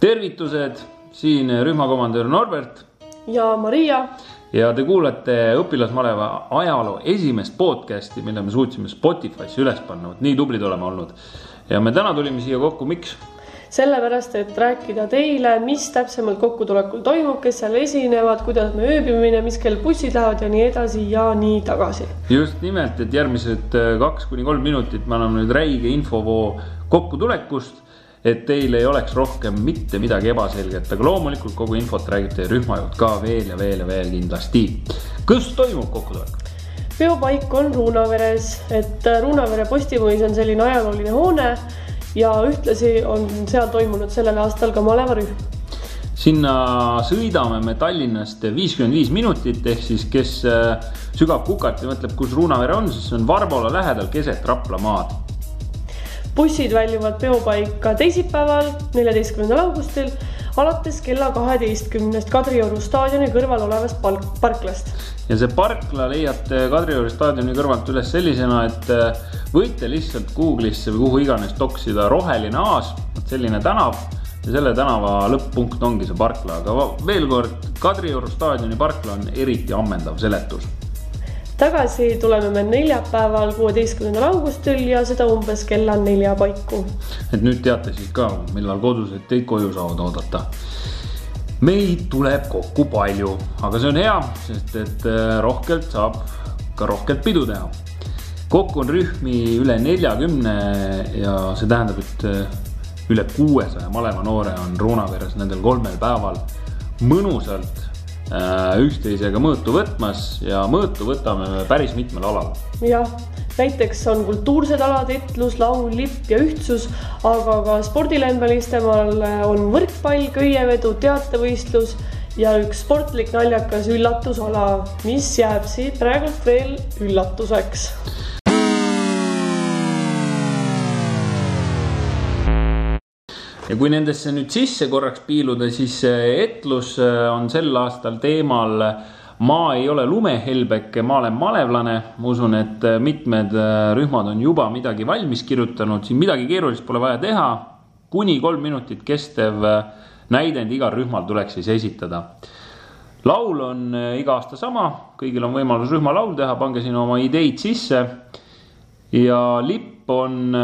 tervitused, siin rühmakomandör Norbert ja Maria. ja te kuulate õpilasmaleva ajaloo esimest podcast'i, mille me suutsime Spotify'sse üles panna, vot nii tublid oleme olnud. ja me täna tulime siia kokku, miks? sellepärast, et rääkida teile, mis täpsemalt kokkutulekul toimub, kes seal esinevad, kuidas me ööbime, mis kell bussid lähevad ja nii edasi ja nii tagasi. just nimelt, et järgmised äh, kaks kuni kolm minutit me anname nüüd räige infovoo kokkutulekust et teil ei oleks rohkem mitte midagi ebaselget, aga loomulikult kogu infot räägib teie rühmajuht ka veel ja veel ja veel kindlasti. kus toimub kokkutulek? peopaik on Ruunaveres, et äh, Ruunavere postimõis on selline ajalooline hoone ja ühtlasi on seal toimunud sellel aastal ka malevarühm sinna sõidame me Tallinnast viiskümmend viis minutit, ehk siis kes äh, sügab kukalt ja mõtleb, kus Ruunavere on, siis see on Varbola lähedal keset Rapla maad bussid väljuvad peopaika teisipäeval, neljateistkümnendal augustil alates kella kaheteistkümnest Kadrioru staadioni kõrval olevast park, parklast. ja see parkla leiate Kadrioru staadioni kõrvalt üles sellisena, et äh, võite lihtsalt Google'isse või kuhu iganes toksida roheline aas, selline tänav ja selle tänava lõpp-punkt ongi see parkla, aga veel kord, Kadrioru staadioni parkla on eriti ammendav seletus tagasi tuleme me neljapäeval, kuueteistkümnendal augustil ja seda umbes kella nelja paiku. et nüüd teate siis ka, millal kodused teid koju saavad oodata. meid tuleb kokku palju, aga see on hea, sest et äh, rohkelt saab ka rohkelt pidu teha. kokku on rühmi üle neljakümne ja see tähendab, et äh, üle kuuesaja malevanoore on Ruunaveres nendel kolmel päeval mõnusalt üksteisega mõõtu võtmas ja mõõtu võtame me päris mitmel alal. jah, näiteks on kultuursed alad, etlus, laul, lipp ja ühtsus, aga ka spordilembelistemal on võrkpall, köievedu, teatevõistlus ja üks sportlik naljakas üllatusala, mis jääb siit praegult veel üllatuseks ja kui nendesse nüüd sisse korraks piiluda, siis etlus äh, on sel aastal teemal ma ei ole lumehelbeke, ma olen malevlane. ma usun, et mitmed rühmad on juba midagi valmis kirjutanud, siin midagi keerulist pole vaja teha. kuni kolm minutit kestev näidend igal rühmal tuleks siis esitada. laul on iga aasta sama, kõigil on võimalus rühmalaul teha, pange sinna oma ideid sisse. ja lipp on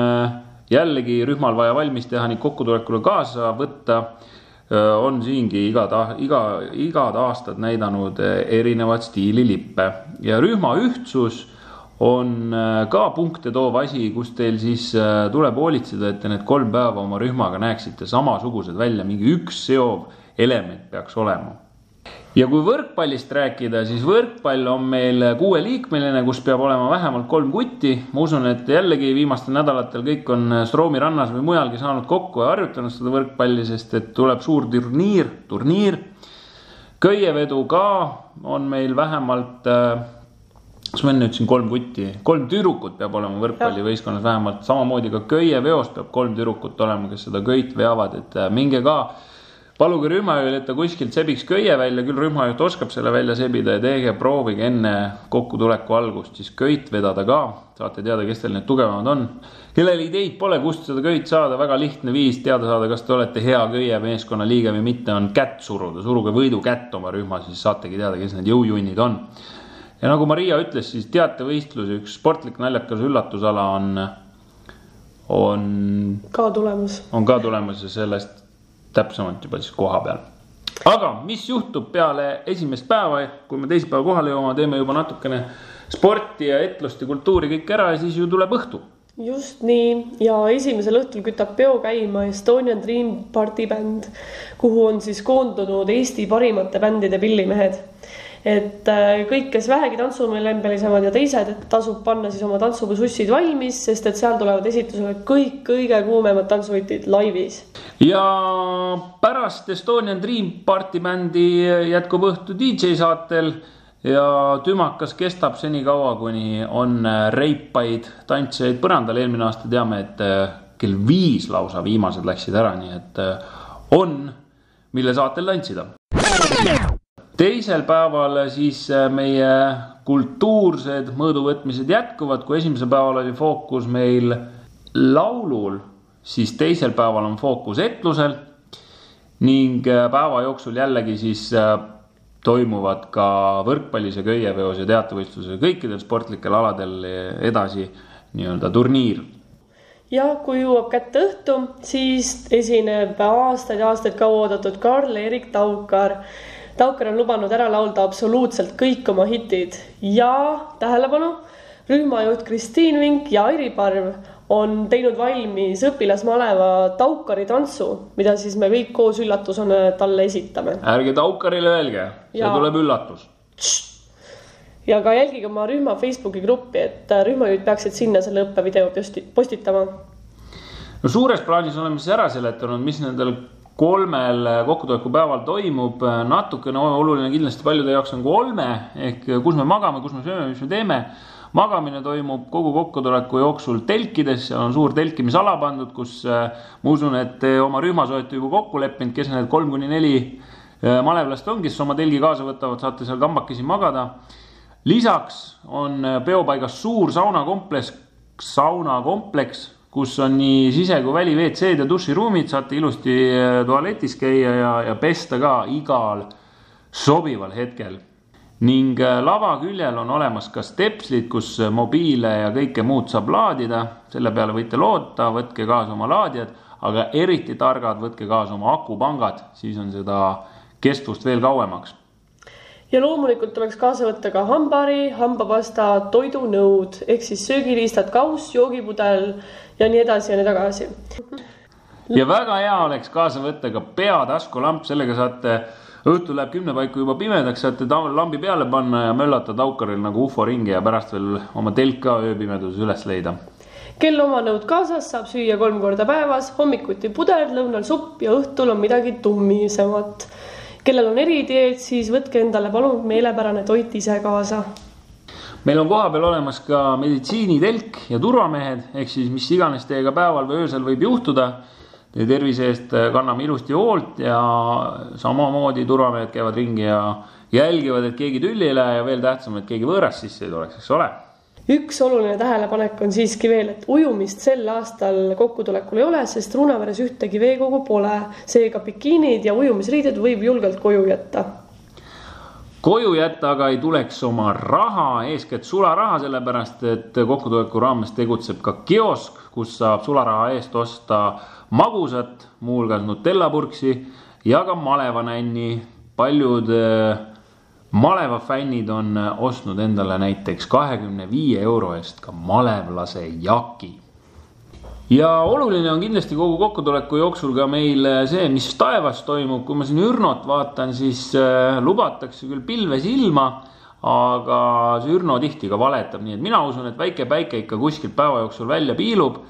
jällegi rühmal vaja valmis teha ning kokkutulekule kaasa võtta, on siingi igad, iga, igad aastad näidanud erinevat stiili lippe. Ja rühma ühtsus on ka punkte toov asi, kus teil siis tuleb hoolitseda, et te need kolm päeva oma rühmaga näeksite samasugused välja, mingi üks seov element peaks olema ja kui võrkpallist rääkida, siis võrkpall on meil kuueliikmeline, kus peab olema vähemalt kolm kutti. ma usun, et jällegi viimastel nädalatel kõik on Stroomi rannas või mujalgi saanud kokku ja harjutanud seda võrkpalli, sest et tuleb suur turniir, turniir. köievedu ka on meil vähemalt äh, kas ma enne ütlesin kolm kutti, kolm tüdrukut peab olema võrkpallivõistkonnas vähemalt, samamoodi ka köieveos peab kolm tüdrukut olema, kes seda köit veavad, et äh, minge ka paluge rühmajuhil, et ta kuskilt sebiks köie välja, küll rühmajuht oskab selle välja sebida ja tehke, proovige enne kokkutuleku algust siis köit vedada ka. saate teada, kes teil need tugevamad on. kellel ideid pole, kust seda köit saada, väga lihtne viis teada saada, kas te olete hea köiemeeskonna liige või mitte, on kätt suruda, suruge võidukätt oma rühmas, siis saategi teada, kes need jõujunnid on. ja nagu Maria ütles, siis teatevõistlus, üks sportlik naljakas üllatusala on, on. ka tulemas. on ka tulemas ja sellest täpsemalt juba siis koha peal. aga mis juhtub peale esimest päeva, kui me teisipäeva kohale jõuame, teeme juba natukene sporti ja etlust ja kultuuri kõik ära ja siis ju tuleb õhtu just nii ja esimesel õhtul kütab peo käima Estonian Dream Party bänd, kuhu on siis koondunud Eesti parimate bändide pillimehed et äh, kõik, kes vähegi tantsumellembelisemad ja teised, et tasub panna siis oma tantsupõsussid valmis, sest et seal tulevad esitusele kõik kõige kuumemad tantsuvõtid laivis. Ja pärast Estonian Dream Party bändi jätkub õhtu DJ saatel ja tümakas kestab senikaua, kuni on reipaid tantsijaid põrandal. eelmine aasta teame, et äh, kell viis lausa viimased läksid ära, nii et äh, on, mille saatel tantsida teisel päeval siis äh, meie kultuursed mõõduvõtmised jätkuvad, kui esimesel päeval oli fookus meil laulul, siis teisel päeval on fookus etlusel. ning päeva jooksul jällegi siis toimuvad ka võrkpallis ja köieveos ja teatevõistlusel kõikidel sportlikel aladel edasi nii-öelda turniir ja kui jõuab kätte õhtu, siis esineb aastaid ja aastaid kauaoodatud Karl-Erik Taukar. Taukar on lubanud ära laulda absoluutselt kõik oma hitid ja tähelepanu, rühmajuht Kristiin Vink ja Airi Parv on teinud valmis õpilasmaleva Taukari tantsu, mida siis me kõik koos üllatusena talle esitame. ärge Taukarile öelge, see ja. tuleb üllatus ja ka jälgige oma rühma Facebooki gruppi, et äh, rühmajuhid peaksid sinna selle õppevideo postitama. no suures plaanis oleme siis ära seletanud, mis nendel kolmel kokkutulekupäeval toimub, natukene oluline kindlasti paljude jaoks on ka olme ehk kus me magame, kus me sööme, mis me teeme. Magamine toimub kogu kokkutuleku jooksul telkides, seal on suur telkimisala pandud, kus äh, ma usun, et te oma rühmas olete juba kokku leppinud, kes need kolm kuni neli äh, malevlast on, kes oma telgi kaasa võtavad, saate seal kambakesi magada lisaks on äh, peopaigas suur saunakompleks, saunakompleks, kus on nii sise- kui väli WC-d ja duširuumid, saate ilusti äh, tualetis käia ja, ja pesta ka igal sobival hetkel. Ning äh, lava küljel on olemas ka stepslid, kus mobiile ja kõike muud saab laadida, selle peale võite loota, võtke kaasa oma laadijad, aga eriti targad, võtke kaasa oma akupangad, siis on seda kestvust veel kauemaks ja loomulikult tuleks kaasa võtta ka hambari, hambapasta, toidunõud ehk siis söögiriistad, kauss, joogipudel ja nii edasi ja nii tagasi. ja väga hea oleks kaasa võtta ka peataskulamp, sellega saate, õhtul läheb kümne paiku juba pimedaks, saate lambi peale panna ja möllata taukaril nagu ufo ringi ja pärast veel oma telk ka ööpimeduses üles leida kel oma nõud kaasas, saab süüa kolm korda päevas, hommikuti pudel, lõunal supp ja õhtul on midagi tummisemat kellel on eridieet, siis võtke endale palun meelepärane toit ise kaasa. meil on kohapeal olemas ka meditsiinitelk ja turvamehed, ehk siis mis iganes teiega päeval või öösel võib juhtuda. Teie tervise eest kanname ilusti hoolt ja samamoodi turvamehed käivad ringi ja jälgivad, et keegi tülli ei lähe ja veel tähtsam, et keegi võõras sisse ei tuleks, eks ole üks oluline tähelepanek on siiski veel, et ujumist sel aastal kokkutulekul ei ole, sest Ruunaveres ühtegi veekogu pole. seega bikiinid ja ujumisriided võib julgelt koju jätta. Koju jätta aga ei tuleks oma raha, eeskätt sularaha, sellepärast et kokkutuleku raames tegutseb ka kiosk, kus saab sularaha eest osta magusat, muuhulgas Nutella purksi ja ka malevanänni. paljud äh, maleva fännid on ostnud endale näiteks kahekümne viie euro eest ka malevlase jaki. Ja oluline on kindlasti kogu kokkutuleku jooksul ka meil see, mis taevas toimub, kui ma siin Ürnot vaatan, siis äh, lubatakse küll pilves ilma, aga see Ürno tihti ka valetab, nii et mina usun, et väike päike ikka kuskilt päeva jooksul välja piilub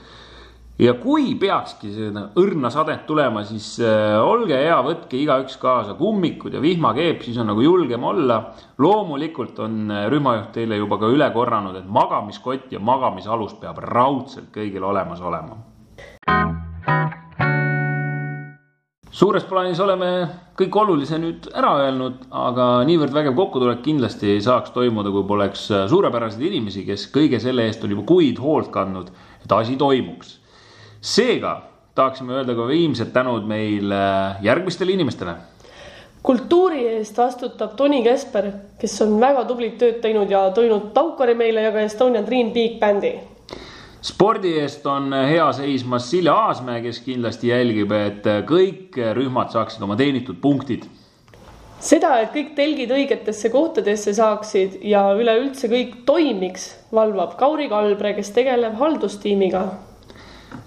ja kui peakski seda õrna sadet tulema, siis äh, olge hea, võtke igaüks kaasa kummikud ja vihmakeep, siis on nagu julgem olla. loomulikult on äh, rühmajuht teile juba ka üle korranud, et magamiskott ja magamisalus peab raudselt kõigil olemas olema. suures plaanis oleme kõik olulise nüüd ära öelnud, aga niivõrd vägev kokkutulek kindlasti ei saaks toimuda, kui poleks äh, suurepäraseid inimesi, kes kõige selle eest on juba kuid hoolt kandnud, et asi toimuks seega tahaksime öelda ka viimsed tänud meil äh, järgmistele inimestele. kultuuri eest vastutab Toni Kesper, kes on väga tublit tööd teinud ja toonud Taukari meile ja ka Estonian Dream Big Bandi. spordi eest on hea seismas Silja Aasmäe, kes kindlasti jälgib, et kõik rühmad saaksid oma teenitud punktid seda, et kõik telgid õigetesse kohtadesse saaksid ja üleüldse kõik toimiks, valvab Kauri Kalbre, kes tegeleb haldustiimiga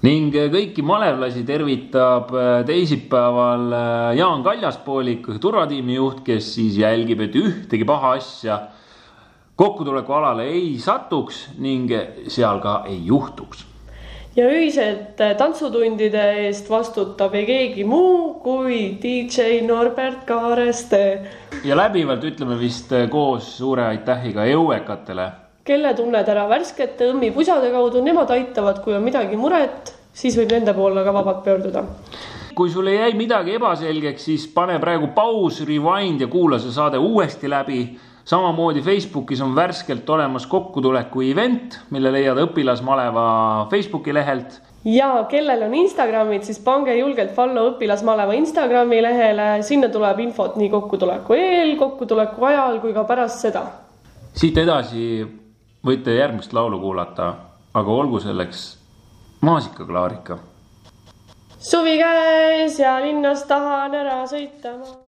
ning kõiki malevlasi tervitab äh, teisipäeval äh, Jaan Kaljaspoolik, turvatiimi juht, kes siis jälgib, et ühtegi paha asja kokkutulekualale ei satuks ning seal ka ei juhtuks. ja äh, tantsutundide eest vastutab ei keegi muu kui DJ Norbert Kaareste. ja läbivalt ütleme vist koos suure aitähiga jõuekatele kelle tunned ära värskete õmmipusade kaudu, nemad aitavad, kui on midagi muret, siis võib nende poole ka vabalt pöörduda. kui sulle jäi midagi ebaselgeks, siis pane praegu paus, rewind ja kuula see saade uuesti läbi. samamoodi Facebookis on värskelt olemas kokkutuleku event, mille leiad õpilasmaleva Facebooki lehelt ja kellel on Instagramid, siis pange julgelt follow õpilasmaleva Instagrami lehele, sinna tuleb infot nii kokkutuleku eel, kokkutuleku ajal kui ka pärast seda. siit edasi võite järgmist laulu kuulata, aga olgu selleks maasikaklaarika. suvi käes ja linnas tahan ära sõita ma